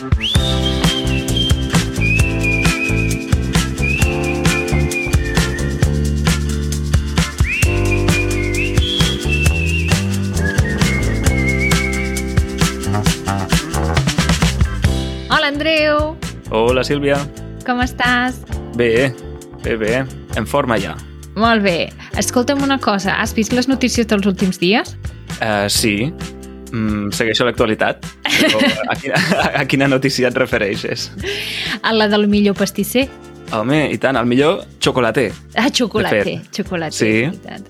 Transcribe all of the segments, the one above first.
Hola, Andreu! Hola, Sílvia. Com estàs? Bé, bé, bé. En forma ja. Molt bé. Escolta'm una cosa, has vist les notícies dels últims dies? Uh, sí. Mm, segueixo l'actualitat. Però a, quina, a quina notícia et refereixes? A la del millor pastisser. Home, i tant, el millor xocolater. Ah, xocolater, xocolater, Sí. és veritat.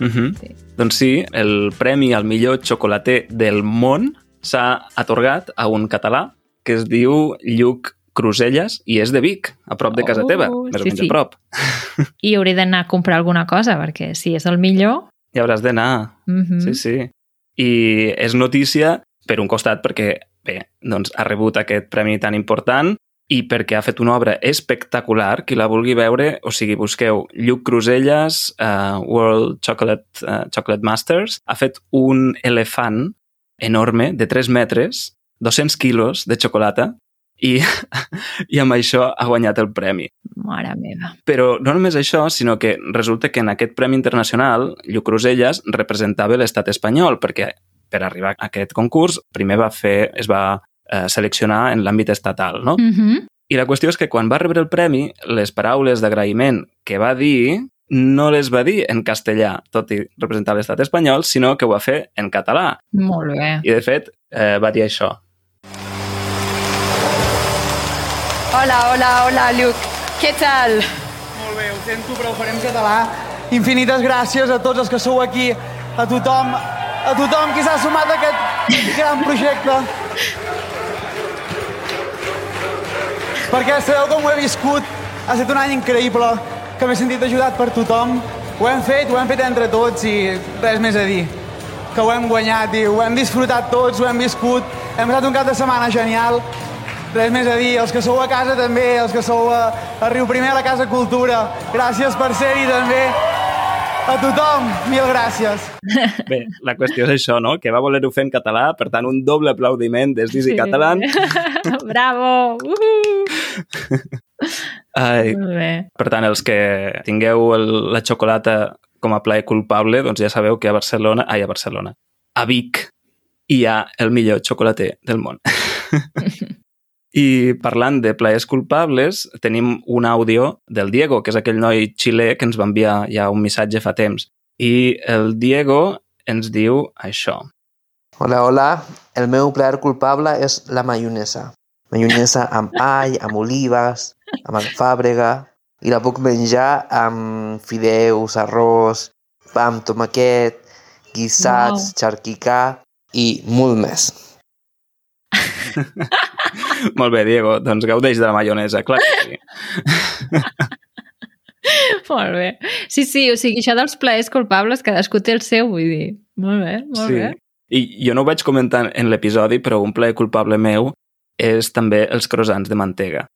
Uh -huh. Sí. Doncs sí, el premi al millor xocolater del món s'ha atorgat a un català que es diu Lluc Cruselles i és de Vic, a prop de casa Oh, teva, més o sí, menys sí. a prop. I hauré d'anar a comprar alguna cosa, perquè si és el millor... Hi hauràs d'anar. Mm -hmm. Sí, sí. I és notícia, per un costat, perquè bé, doncs, ha rebut aquest premi tan important i perquè ha fet una obra espectacular. Qui la vulgui veure, o sigui, busqueu Lluc Cruselles, uh, World Chocolate, uh, Chocolate Masters, ha fet un elefant enorme de 3 metres, 200 quilos de xocolata, i, i amb això ha guanyat el premi. Mare meva. Però no només això, sinó que resulta que en aquest Premi Internacional, Lluc Cruselles representava l'estat espanyol, perquè per arribar a aquest concurs primer va fer, es va eh, seleccionar en l'àmbit estatal, no? Mm -hmm. I la qüestió és que quan va rebre el premi, les paraules d'agraïment que va dir no les va dir en castellà, tot i representar l'estat espanyol, sinó que ho va fer en català. Molt bé. I, de fet, eh, va dir això. Hola, hola, hola, Lluc. Què tal? Molt bé, ho sento, però ho farem català. Infinites gràcies a tots els que sou aquí, a tothom, a tothom qui s'ha sumat a aquest gran projecte. Perquè sabeu com ho he viscut, ha estat un any increïble, que m'he sentit ajudat per tothom. Ho hem fet, ho hem fet entre tots i res més a dir. Que ho hem guanyat i ho hem disfrutat tots, ho hem viscut. Hem passat un cap de setmana genial. Res més a dir, els que sou a casa també, els que sou a, a Riu Primer, a la Casa Cultura, gràcies per ser-hi també. A tothom, mil gràcies. Bé, la qüestió és això, no? Que va voler-ho fer en català, per tant, un doble aplaudiment des d'Easy Catalan. Bravo! Uh -huh. Ai, Molt bé. Per tant, els que tingueu el, la xocolata com a plaer culpable, doncs ja sabeu que a Barcelona, ai, a Barcelona, a Vic, hi ha el millor xocolater del món. I parlant de plaers culpables, tenim un àudio del Diego, que és aquell noi xilè que ens va enviar ja un missatge fa temps. I el Diego ens diu això. Hola, hola. El meu plaer culpable és la maionesa. Maionesa amb all, amb olives, amb alfàbrega, i la puc menjar amb fideus, arròs, pa amb tomaquet, guisats, Uau. xarquicà i molt més. Molt bé, Diego, doncs gaudeix de la maionesa, clar que sí. Molt bé. Sí, sí, o sigui, això dels plaers culpables, cadascú té el seu, vull dir. Molt bé, molt sí. bé. I jo no ho vaig comentar en l'episodi, però un plaer culpable meu és també els croissants de mantega.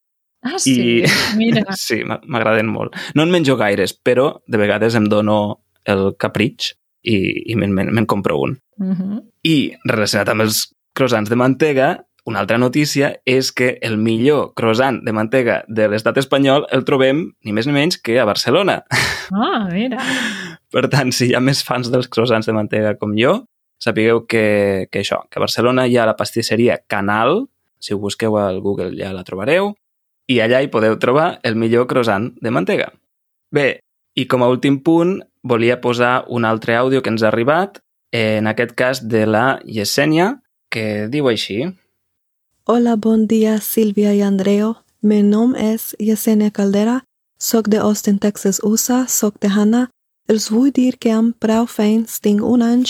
Ah, sí? I- Mira. Sí, m'a- m'agraden molt. No en menjo gaires, però de vegades em dono el capritx i, i me'n me, me compro un. Uh -huh. I relacionat amb els croissants de mantega, una altra notícia és que el millor croissant de mantega de l'estat espanyol el trobem ni més ni menys que a Barcelona. Ah, mira. Per tant, si hi ha més fans dels croissants de mantega com jo, sapigueu que, que això, que a Barcelona hi ha la pastisseria Canal, si ho busqueu al Google ja la trobareu, i allà hi podeu trobar el millor croissant de mantega. Bé, i com a últim punt, volia posar un altre àudio que ens ha arribat, en aquest cas de la Yesenia, que diu així. Hola, bon dia, Silvia i Andreo. Mi nom és Yesenia Caldera. Soc de Austin, Texas, USA. Soc tejana. Els vull dir que em prou feins tinc un any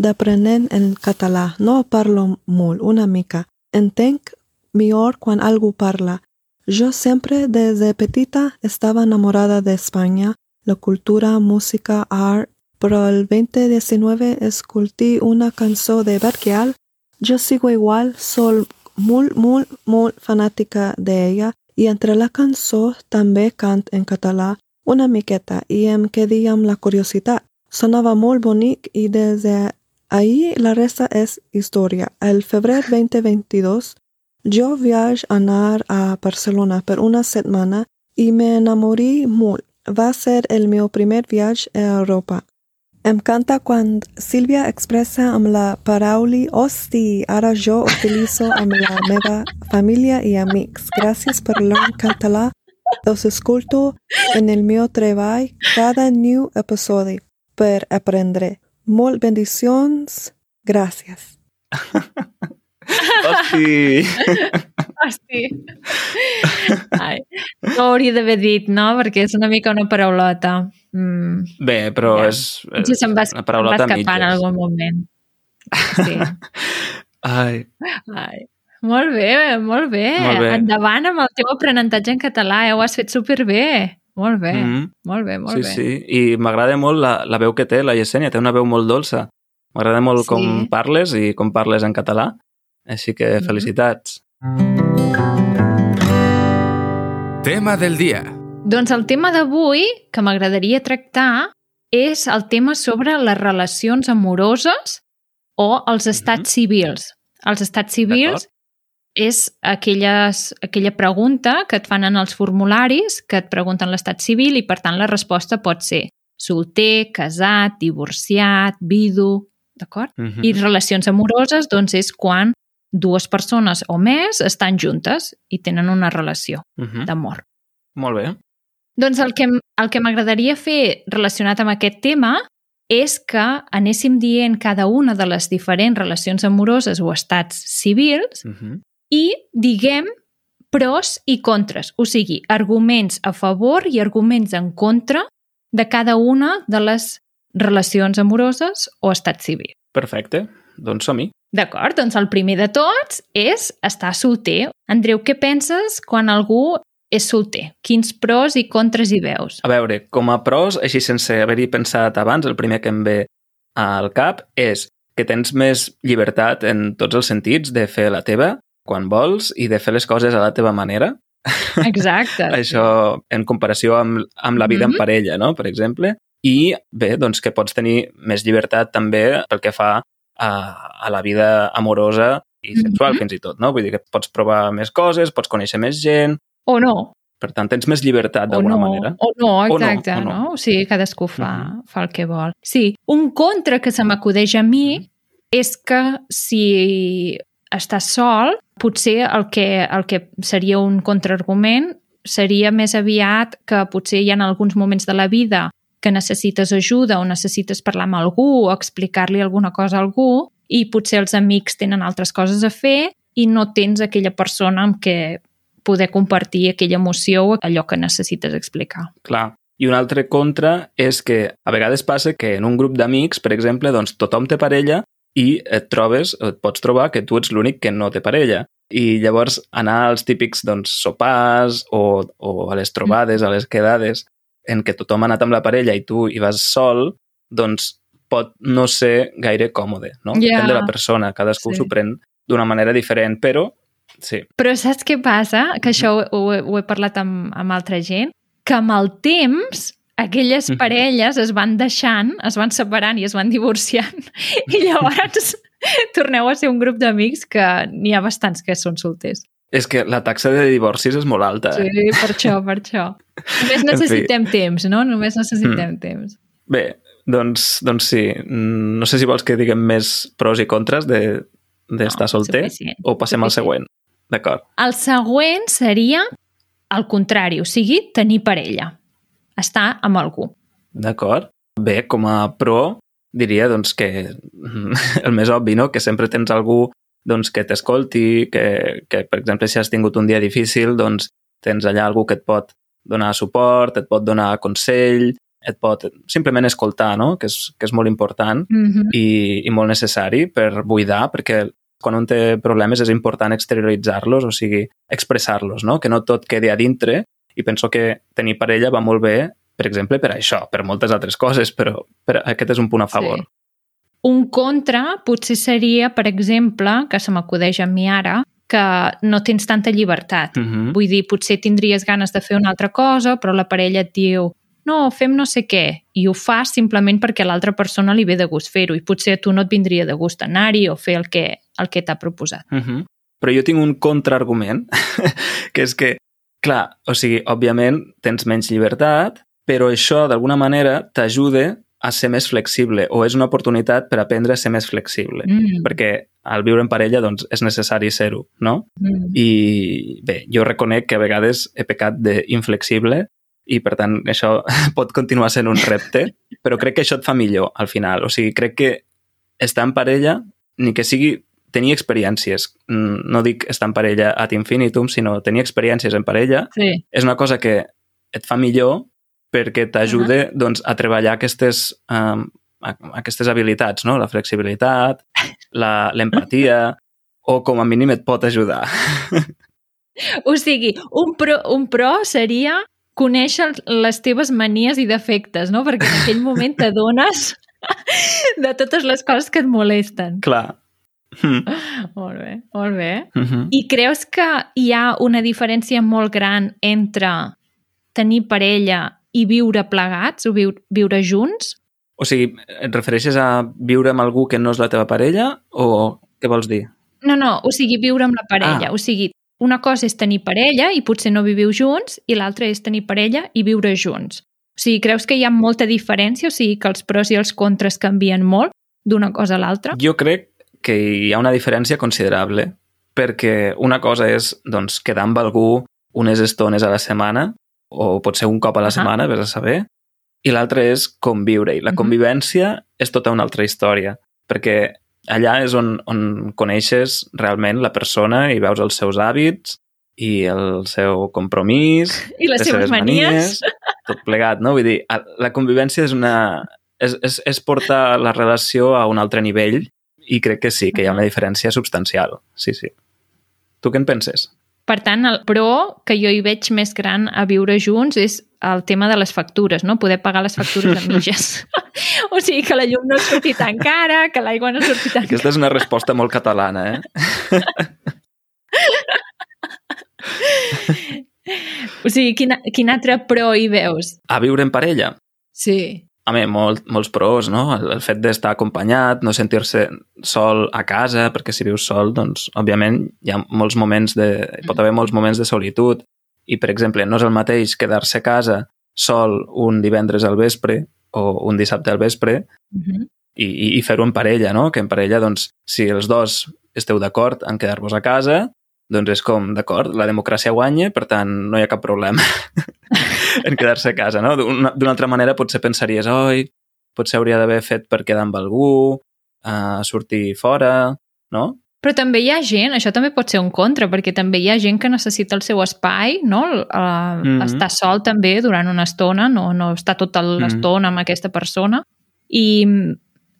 d'aprenent en català. No parlo molt, una mica. Entenc millor quan algú parla. Jo sempre, des de petita, estava enamorada de Espanya, la cultura, música, art, però el 2019 escoltí una cançó de Berkeal. Jo sigo igual, soy molt, molt, molt fanàtica d'ella i entre la cançó també cant en català una miqueta i em quedé amb la curiositat. Sonava molt bonic i des de ahí la resta és història. El febrer 2022 Jo viatge anar a Barcelona per una setmana i m'enamorí molt. Va ser el meu primer viatge a Europa. Em canta quan Sílvia expressa amb la paraula hosti, ara jo utilitzo amb la meva família i amics. Gràcies per l'on català. Us escolto en el meu treball cada new episodi per aprendre. Molt bendicions. Gràcies. Hosti! Hosti. Ai, no ho hauria d'haver dit, no? Perquè és una mica una paraulota. Mm. Bé, però Ja. és, és Potser se'm va, una va paraulota a escapar en algun moment. Sí. Ai, Ai. Molt bé, molt bé. Molt bé. Endavant amb el teu aprenentatge en català, eh? ho has fet superbé. Molt bé, Mhm. molt bé, molt sí, bé. sí. I m'agrada molt la, la veu que té la Yesenia, té una veu molt dolça. M'agrada molt Sí. com parles i com parles en català. Així que Mhm. felicitats. Tema del dia. Doncs el tema d'avui que m'agradaria tractar és el tema sobre les relacions amoroses o els estats civils. Els estats civils és aquelles, aquella pregunta que et fan en els formularis, que et pregunten l'estat civil i, per tant, la resposta pot ser solter, casat, divorciat, vidu, d'acord? Mhm. I relacions amoroses, doncs, és quan dues persones o més estan juntes i tenen una relació Mhm. d'amor. Molt bé. Doncs el que, el que m'agradaria fer relacionat amb aquest tema és que anéssim dient cada una de les diferents relacions amoroses o estats civils Mhm. i diguem pros i contres, o sigui, arguments a favor i arguments en contra de cada una de les relacions amoroses o estat civil. Perfecte. Doncs som-hi. D'acord, doncs el primer de tots és estar solter. Andreu, què penses quan algú és solter? Quins pros i contres hi veus? A veure, com a pros, així sense haver-hi pensat abans, el primer que em ve al cap és que tens més llibertat en tots els sentits de fer la teva quan vols i de fer les coses a la teva manera. Exacte. Això en comparació amb, amb la vida Mhm. en parella, no? per exemple. I bé, doncs que pots tenir més llibertat també pel que fa a, a la vida amorosa i sexual Mhm. fins i tot, no? Vull dir que pots provar més coses, pots conèixer més gent, O no. per tant tens més llibertat d'alguna no, manera. o no, O no, exacte, o no, no. O sigui, cadascú fa, Mhm. fa el que vol. Sí, un contra que se m'acudeix a mi és que si estàs sol, potser el que, el que seria un contraargument seria més aviat que potser hi ha alguns moments de la vida que necessites ajuda o necessites parlar amb algú o explicar-li alguna cosa a algú i potser els amics tenen altres coses a fer i no tens aquella persona amb què poder compartir aquella emoció o allò que necessites explicar. Clar. I un altre contra és que a vegades passa que en un grup d'amics, per exemple, doncs tothom té parella i et trobes, et pots trobar que tu ets l'únic que no té parella. I llavors anar als típics doncs, sopars o, o a les trobades, a les quedades, en què tothom ha anat amb la parella i tu hi vas sol, doncs pot no ser gaire còmode, no? Ja. Depèn de la persona, cadascú Sí. s'ho pren d'una manera diferent, però sí. Però saps què passa? Que això ho, ho, he- ho he parlat amb, amb altra gent, que amb el temps aquelles parelles es van deixant, es van separant i es van divorciant i llavors torneu a ser un grup d'amics que n'hi ha bastants que són solters. És que la taxa de divorcis és molt alta. Sí, Eh? per això, per això. Només En fi. necessitem temps, no? Només necessitem temps. Bé, doncs, doncs sí. Mm, No sé si vols que diguem més pros i contres de d'estar No, solter suficient, o passem al suficient. següent. D'acord. El següent seria el contrari, o sigui, tenir parella. Estar amb algú. D'acord. Bé, com a pro, diria doncs, que el més obvi, no? que sempre tens algú doncs, que t'escolti, que, que, per exemple, si has tingut un dia difícil, doncs tens allà algú que et pot donar suport, et pot donar consell, et pot simplement escoltar, no? que, és, que és molt important. Mm -hmm. i, i molt necessari per buidar, perquè quan un té problemes és important exterioritzar-los, o sigui, expressar-los, no? que no tot quedi a dintre, i penso que tenir parella va molt bé, per exemple, per això, per moltes altres coses, però per, aquest és un punt a favor. Sí. Un contra potser seria, per exemple, que se m'acudeix a mi ara, que no tens tanta llibertat. Mm -hmm. Vull dir, potser tindries ganes de fer una altra cosa, però la parella et diu no, fem no sé què, i ho fas simplement perquè a l'altra persona li ve de gust fer-ho, i potser a tu no et vindria de gust anar-hi o fer el que, el que t'ha proposat. Mm -hmm. Però jo tinc un contraargument, que és que, clar, o sigui, òbviament tens menys llibertat, però això, d'alguna manera, t'ajuda a ser més flexible o és una oportunitat per aprendre a ser més flexible. Mm. Perquè al viure en parella doncs, és necessari ser-ho, no? Mm. I bé, jo reconec que a vegades he pecat d'inflexible i per tant això pot continuar sent un repte, però crec que això et fa millor al final. O sigui, crec que estar en parella, ni que sigui tenir experiències, mm, no dic estar en parella ad infinitum, sinó tenir experiències en parella, Sí. és una cosa que et fa millor perquè t'ajuda uh -huh. doncs, a treballar aquestes, um, aquestes habilitats, no? la flexibilitat, la- l'empatia, o com a mínim et pot ajudar. O sigui, un pro, un pro seria conèixer les teves manies i defectes, no? Perquè en aquell moment t'adones de totes les coses que et molesten. Clar. Mm. Molt bé, molt bé. Mm -hmm. I creus que hi ha una diferència molt gran entre tenir parella i viure plegats o viure, viure junts? O sigui, et refereixes a viure amb algú que no és la teva parella o què vols dir? No, no, o sigui, viure amb la parella. Ah. O sigui, una cosa és tenir parella i potser no viviu junts i l'altra és tenir parella i viure junts. O sigui, creus que hi ha molta diferència? O sigui, que els pros i els contres canvien molt d'una cosa a l'altra? Jo crec que hi ha una diferència considerable perquè una cosa és doncs, quedar amb algú unes estones a la setmana o potser un cop a la setmana, vés a saber, i l'altra és conviure. I la convivència és tota una altra història, perquè allà és on, on coneixes realment la persona i veus els seus hàbits i el seu compromís, I les seves manies. tot plegat, no? Vull dir, la convivència és una... És, és, és portar la relació a un altre nivell i crec que sí, que hi ha una diferència substancial. Sí, sí. Tu què en penses? Per tant, el pro que jo hi veig més gran a viure junts és el tema de les factures, no? Poder pagar les factures a mitges. o sigui, que la llum no surti tan cara, que l'aigua no surti tan. Aquesta és una resposta molt catalana, eh? O sigui, quin, quin altre pro hi veus? A viure en parella. Sí. Home, molt, molts pros, no? El, el fet d'estar acompanyat, no sentir-se sol a casa, perquè si vius sol, doncs, òbviament, hi ha molts moments de... hi pot haver molts moments de solitud. I, per exemple, no és el mateix quedar-se a casa sol un divendres al vespre o un dissabte al vespre Uh -huh. i, i, i fer-ho en parella, no? Que en parella, doncs, si els dos esteu d'acord en quedar-vos a casa, doncs és com, d'acord, la democràcia guanya, per tant, no hi ha cap problema en quedar-se a casa, no? D'una altra manera potser pensaries, oi, potser hauria d'haver fet per quedar amb algú, uh, sortir fora, no? Però també hi ha gent, això també pot ser un contra, perquè també hi ha gent que necessita el seu espai, no? Uh, Mhm. Estar sol també durant una estona, no, no estar tota l'estona amb aquesta persona. I,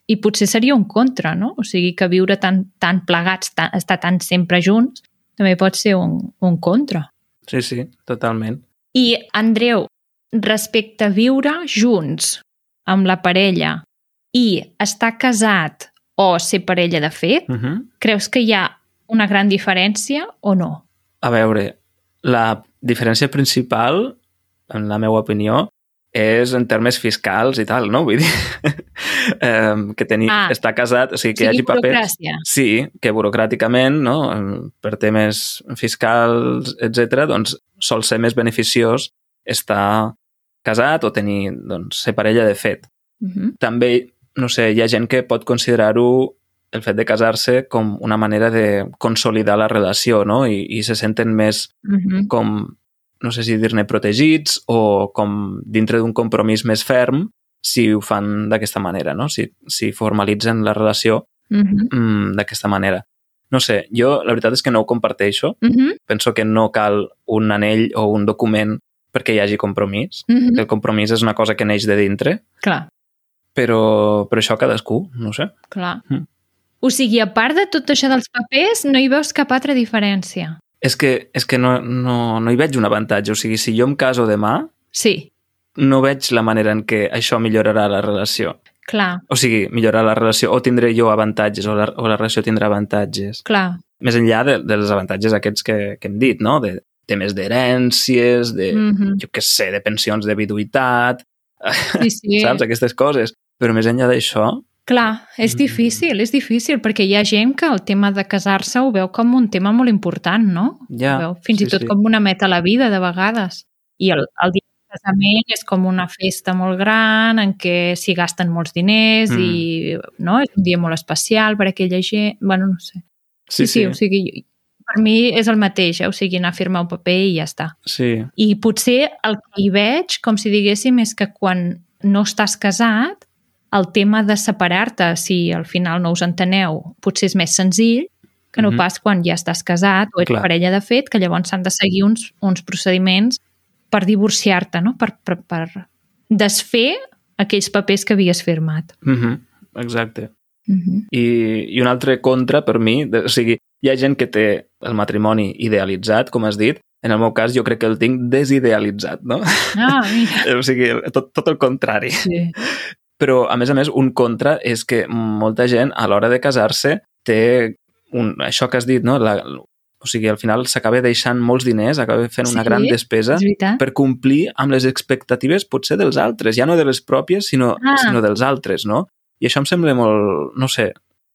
I potser seria un contra, no? O sigui, que viure tan, tan plegats, tan, estar tan sempre junts, també pot ser un, un contra. Sí, sí, totalment. I, Andreu, respecte a viure junts amb la parella i estar casat o ser parella de fet, Uh -huh. creus que hi ha una gran diferència o no? A veure, la diferència principal, en la meva opinió, és en termes fiscals i tal, no? Vull dir, um, que tenir, Ah. estar casat, o sigui, que hi sigui hagi papers... Sí, que burocràticament, no? per temes fiscals, etc, doncs sol ser més beneficiós estar casat o tenir, doncs, ser parella de fet. Uh -huh. També, no sé, hi ha gent que pot considerar-ho el fet de casar-se com una manera de consolidar la relació, no? I, i se senten més Uh -huh. com, no sé si dir-ne protegits o com dintre d'un compromís més ferm si ho fan d'aquesta manera, no? Si, si formalitzen la relació -huh. mm, d'aquesta manera. No sé, jo la veritat és que no ho comparteixo. Uh -huh. Penso que no cal un anell o un document perquè hi hagi compromís. Uh -huh. El compromís és una cosa que neix de dintre, Clar, però, però això cadascú, no sé. clar. Mm. O sigui, a part de tot això dels papers, no hi veus cap altra diferència? És que, és que no, no, no hi veig un avantatge. O sigui, si jo em caso demà, Sí, no veig la manera en què això millorarà la relació. clar, O sigui, millorar la relació, o tindré jo avantatges, o la, o la relació tindrà avantatges. clar. Més enllà de, dels avantatges aquests que, que hem dit, no? De temes d'herències, de, Uh -huh. jo què sé, de pensions de viduïtat, Sí, sí. saps? Aquestes coses. Però més enllà d'això, Clar, és Mm. difícil, és difícil, perquè hi ha gent que el tema de casar-se ho veu com un tema molt important, no? Ja, ho veu fins sí, i tot sí. com una meta a la vida, de vegades. I el, el dia de casament és com una festa molt gran en què s'hi gasten molts diners Mm. i no? és un dia molt especial per a aquella gent. Bueno, no sé. Sí, sí. o sigui, per mi és el mateix, eh? o sigui, anar a firmar un paper i ja està. sí. I potser el que hi veig, com si diguéssim, és que quan no estàs casat, el tema de separar-te, si al final no us enteneu, potser és més senzill que no Mhm. pas quan ja estàs casat o ets Clar. parella de fet, que llavors s'han de seguir uns, uns procediments per divorciar-te, no? per, per, per desfer aquells papers que havies firmat. Mhm, Exacte. Uh -huh. I, I un altre contra, per mi, de, o sigui, hi ha gent que té el matrimoni idealitzat, com has dit, en el meu cas jo crec que el tinc desidealitzat, no? Ah, mira. o sigui, tot, tot el contrari. Sí. Però, a més a més, un contra és que molta gent, a l'hora de casar-se, té un, això que has dit, no? La, o sigui, al final s'acaba deixant molts diners, acaba fent una Sí, gran despesa per complir amb les expectatives potser dels altres, ja no de les pròpies, sinó, Ah. sinó dels altres, no? I això em sembla molt, no sé,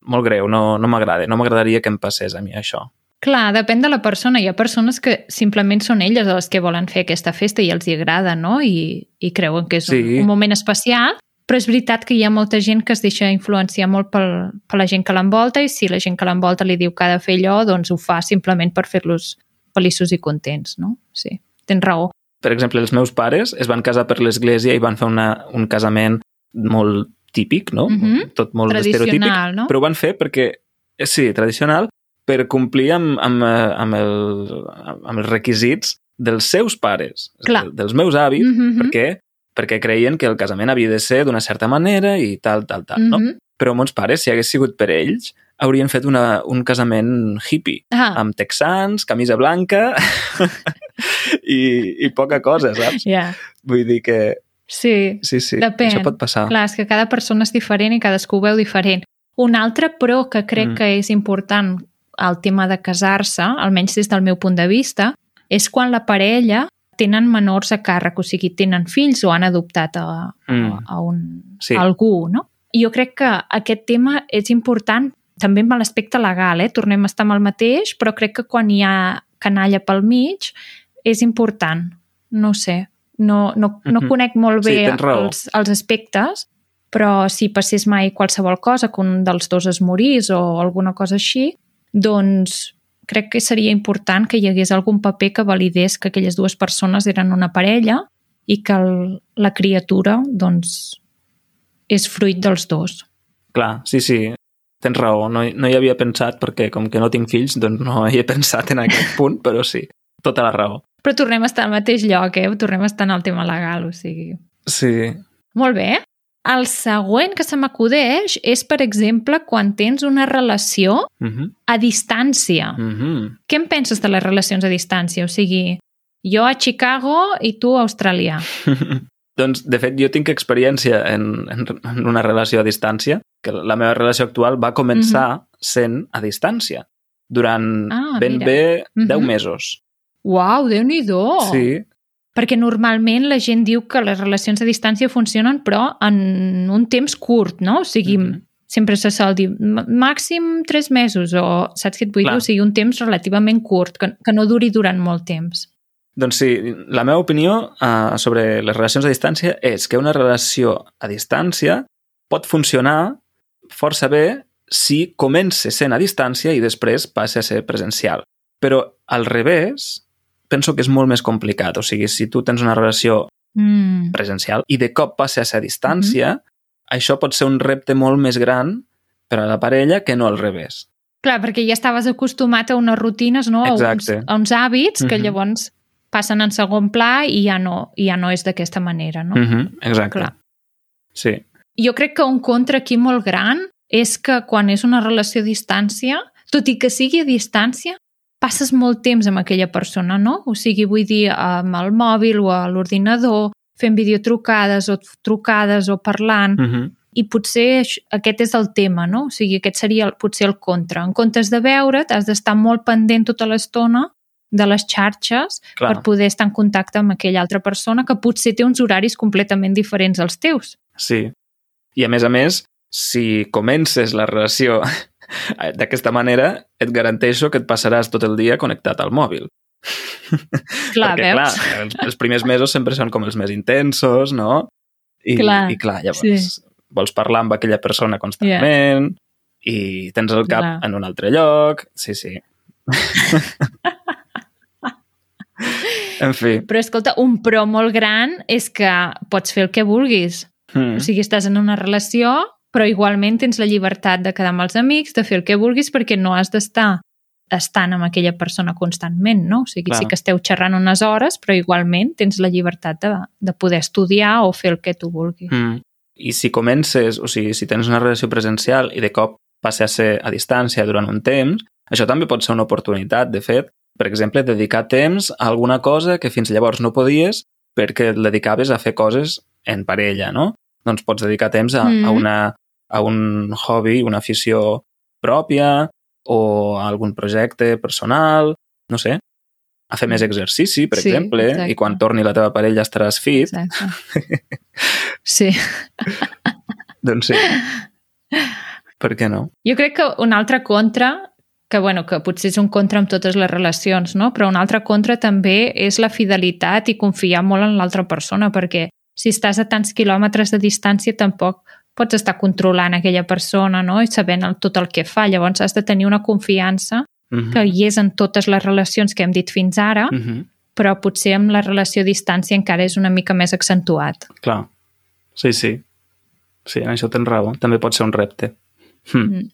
molt greu, no, no m'agrada, no m'agradaria que em passés a mi això. Clar, depèn de la persona. Hi ha persones que simplement són elles les que volen fer aquesta festa i els hi agrada, no? I, i creuen que és Sí. un, un moment especial, però és veritat que hi ha molta gent que es deixa influenciar molt pel, per la gent que l'envolta i si la gent que l'envolta li diu que ha de fer allò, doncs ho fa simplement per fer-los feliços i contents, no? Sí, tens raó. Per exemple, els meus pares es van casar per l'església i van fer una, un casament molt típic, no? Mhm. Tot molt estereotípic. Tradicional, no? Però ho van fer perquè, sí, tradicional, per complir amb, amb, eh, amb, el, amb els requisits dels seus pares, Clar. del- dels meus avis, Mhm. perquè, perquè creien que el casament havia de ser d'una certa manera i tal, tal, tal, no? Mhm. Però mons pares, si hagués sigut per ells, haurien fet una, un casament hippie, Ah, amb texans, camisa blanca i, i poca cosa, saps? ja. Vull dir que Sí, sí, sí, Depèn. això pot passar. Clar, és que cada persona és diferent i cadascú ho veu diferent. Un altre, però, que crec Mm. que és important al tema de casar-se, almenys des del meu punt de vista, és quan la parella tenen menors a càrrec, o sigui, tenen fills o han adoptat a, Mm. a, a, un, Sí. a algú, no? Jo crec que aquest tema és important també amb l'aspecte legal, eh? tornem a estar amb el mateix, però crec que quan hi ha canalla pel mig és important. No sé, no, no, no Mhm. conec molt Sí, bé raó. els, els aspectes, però si passés mai qualsevol cosa, que un dels dos es morís o alguna cosa així, doncs crec que seria important que hi hagués algun paper que validés que aquelles dues persones eren una parella i que el, la criatura doncs, és fruit dels dos. Clar, sí, sí, tens raó. No, no hi havia pensat perquè com que no tinc fills, doncs no hi he pensat en aquest punt, però sí, tota la raó. Però tornem a estar al mateix lloc, eh? Tornem a estar en el tema legal, o sigui... Sí, Molt bé. El següent que se m'acudeix és, per exemple, quan tens una relació uh -huh. a distància. Uh -huh. Què en penses de les relacions a distància? O sigui, jo a Chicago i tu a Austràlia. doncs, de fet, jo tinc experiència en, en, en una relació a distància, que la meva relació actual va començar sent a distància, durant Ah, ben mira. bé 10 Mhm. mesos. Uau, déu nhi Sí, Perquè normalment la gent diu que les relacions a distància funcionen, però en un temps curt, no? O sigui, Mhm. sempre se sol dir "M- màxim tres mesos, o saps què et vull Clar. dir? O sigui, un temps relativament curt, que, que no duri durant molt temps. Doncs sí, la meva opinió uh, sobre les relacions a distància és que una relació a distància pot funcionar força bé si comença sent a distància i després passa a ser presencial. Però al revés, penso que és molt més complicat. O sigui, si tu tens una relació Mm. presencial i de cop passa a ser a distància, això pot ser un repte molt més gran per a la parella que no al revés. Clar, perquè ja estaves acostumat a unes rutines, no? A uns, a uns hàbits que Mhm. llavors passen en segon pla i ja no, ja no és d'aquesta manera, no? Mm -hmm, exacte. Clar. Sí. Jo crec que un contra aquí molt gran és que quan és una relació a distància, tot i que sigui a distància, passes molt temps amb aquella persona, no? O sigui, vull dir, amb el mòbil o a l'ordinador, fent videotrucades o trucades o parlant, Mm -hmm. i potser aquest és el tema, no? O sigui, aquest seria el, potser el contra. En comptes de veure't, has d'estar molt pendent tota l'estona de les xarxes Clar. per poder estar en contacte amb aquella altra persona que potser té uns horaris completament diferents als teus. Sí. I a més a més, si comences la relació d'aquesta manera, et garanteixo que et passaràs tot el dia connectat al mòbil. Clar, Perquè, veus? clar, els, els primers mesos sempre són com els més intensos, no? I, Clar, i clar, llavors sí. vols parlar amb aquella persona constantment i tens el cap Clar. en un altre lloc. Sí, sí. en fi. Però escolta, un pro molt gran és que pots fer el que vulguis. Mm. O sigui, estàs en una relació, però igualment tens la llibertat de quedar amb els amics, de fer el que vulguis, perquè no has d'estar estant amb aquella persona constantment, no? O sigui, Clar. sí que esteu xerrant unes hores, però igualment tens la llibertat de, de poder estudiar o fer el que tu vulguis. Mm. I si comences, o sigui, si tens una relació presencial i de cop passa a ser a distància durant un temps, això també pot ser una oportunitat, de fet, per exemple, dedicar temps a alguna cosa que fins llavors no podies perquè et dedicaves a fer coses en parella, no? Doncs pots dedicar temps a, Mm. a, una, a un hobby, una afició pròpia o a algun projecte personal, no sé, a fer més exercici, per Sí, exemple, exacte. i quan torni la teva parella estaràs fit, Exacte. Sí. doncs sí. Per què no? Jo crec que un altre contra, que, bueno, que potser és un contra amb totes les relacions, no? però un altre contra també és la fidelitat i confiar molt en l'altra persona, perquè si estàs a tants quilòmetres de distància tampoc pots estar controlant aquella persona no? i sabent el, tot el que fa. Llavors has de tenir una confiança Mm que hi és en totes les relacions que hem dit fins ara, -hmm. Mm -hmm. però potser amb la relació a distància encara és una mica més accentuat. Clar. Sí, sí. Sí, en això tens raó. També pot ser un repte. Hm. Mm.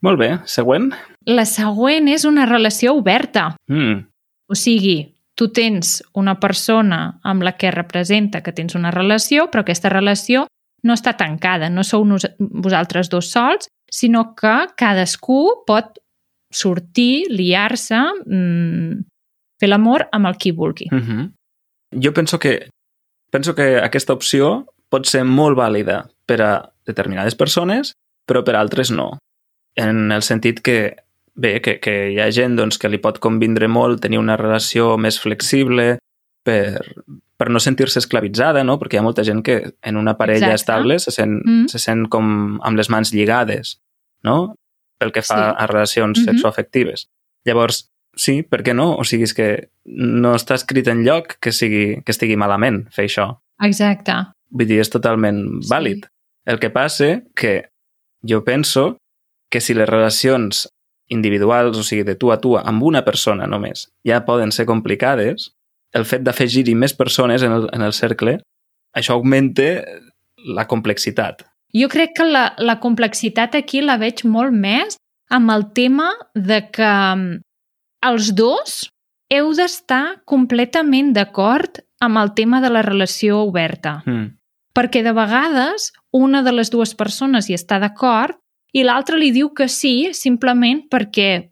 Molt bé. Següent? La següent és una relació oberta. Mm. O sigui, tu tens una persona amb la que representa que tens una relació, però aquesta relació no està tancada, no sou nos vosaltres dos sols, sinó que cadascú pot sortir, liar-se, mmm, fer l'amor amb el qui vulgui. Mm -hmm. Jo penso que, penso que aquesta opció pot ser molt vàlida per a determinades persones, però per altres no. En el sentit que, bé, que, que hi ha gent doncs, que li pot convindre molt tenir una relació més flexible per, per no sentir-se esclavitzada, no? perquè hi ha molta gent que en una parella Exacte. estable se sent, Mm. se sent com amb les mans lligades, no? pel que fa Sí. a relacions Mhm. sexoafectives. Llavors, sí, per què no? O sigui, és que no està escrit en lloc que, sigui, que estigui malament fer això. Exacte. Vull dir, és totalment Sí. vàlid. El que passa que jo penso que si les relacions individuals, o sigui, de tu a tu, amb una persona només, ja poden ser complicades, el fet d'afegir-hi més persones en el, en el cercle, això augmenta la complexitat. Jo crec que la, la complexitat aquí la veig molt més amb el tema de que mm, els dos heu d'estar completament d'acord amb el tema de la relació oberta. Mm. Perquè de vegades una de les dues persones hi està d'acord i l'altra li diu que sí simplement perquè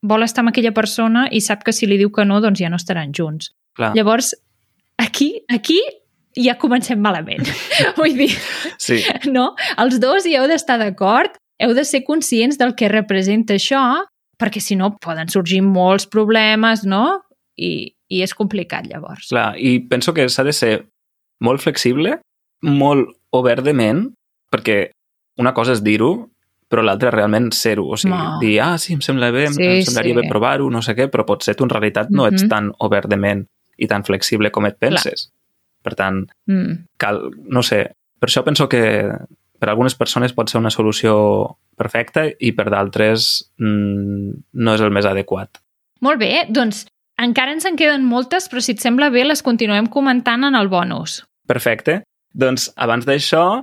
vol estar amb aquella persona i sap que si li diu que no, doncs ja no estaran junts. Clar. Llavors, aquí, aquí ja comencem malament. Vull dir, Sí, no? Els dos hi heu d'estar d'acord, heu de ser conscients del que representa això, perquè si no poden sorgir molts problemes, no? I, i és complicat llavors. clar. I penso que s'ha de ser molt flexible, molt obert de ment, perquè una cosa és dir-ho, però l'altra realment ser-ho. O sigui, No. dir, ah, sí, em sembla bé, Sí, em semblaria sí. bé provar-ho, no sé què, però potser tu en realitat no ets Mhm. tan obert de ment i tan flexible com et penses. Per tant, Mm. cal, no sé, per això penso que per algunes persones pot ser una solució perfecta i per d'altres mm, no és el més adequat. Molt bé, doncs encara ens en queden moltes, però si et sembla bé les continuem comentant en el bonus. Perfecte. Doncs abans d'això,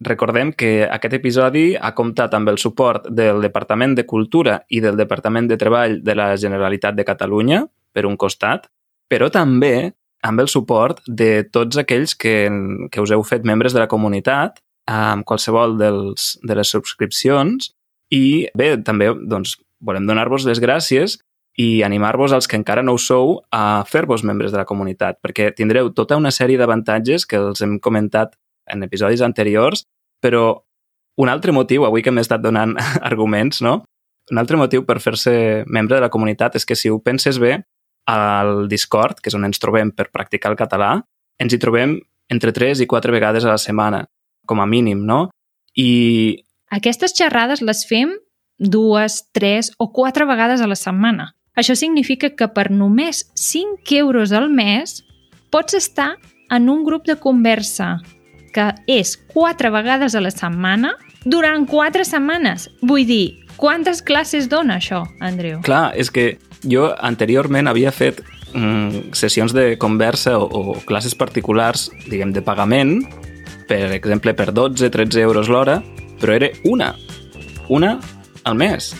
recordem que aquest episodi ha comptat amb el suport del Departament de Cultura i del Departament de Treball de la Generalitat de Catalunya, per un costat, però també amb el suport de tots aquells que, que us heu fet membres de la comunitat amb qualsevol dels, de les subscripcions i bé, també doncs, volem donar-vos les gràcies i animar-vos als que encara no ho sou a fer-vos membres de la comunitat, perquè tindreu tota una sèrie d'avantatges que els hem comentat en episodis anteriors, però un altre motiu, avui que m'he estat donant arguments, no? Un altre motiu per fer-se membre de la comunitat és que si ho penses bé, al Discord, que és on ens trobem per practicar el català, ens hi trobem entre 3 i 4 vegades a la setmana, com a mínim, no? I Aquestes xerrades les fem dues, tres o quatre vegades a la setmana. Això significa que per només 5 euros al mes pots estar en un grup de conversa que és quatre vegades a la setmana durant quatre setmanes. Vull dir, quantes classes dona això, Andreu? Clar, és que jo anteriorment havia fet mm, sessions de conversa o, o classes particulars, diguem, de pagament, per exemple, per 12-13 euros l'hora, però era una, una al mes.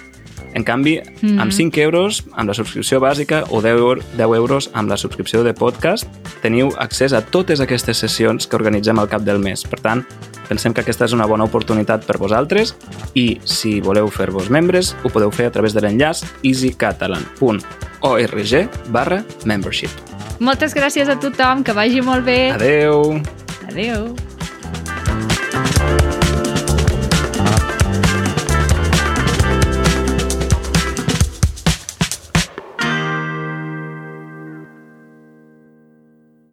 En canvi, mm. amb 5 euros, amb la subscripció bàsica, o 10, eur 10 euros amb la subscripció de podcast, teniu accés a totes aquestes sessions que organitzem al cap del mes. Per tant, pensem que aquesta és una bona oportunitat per vosaltres i, si voleu fer-vos membres, ho podeu fer a través de l'enllaç easycatalan.org barra membership. Moltes gràcies a tothom, que vagi molt bé. Adeu! Adeu!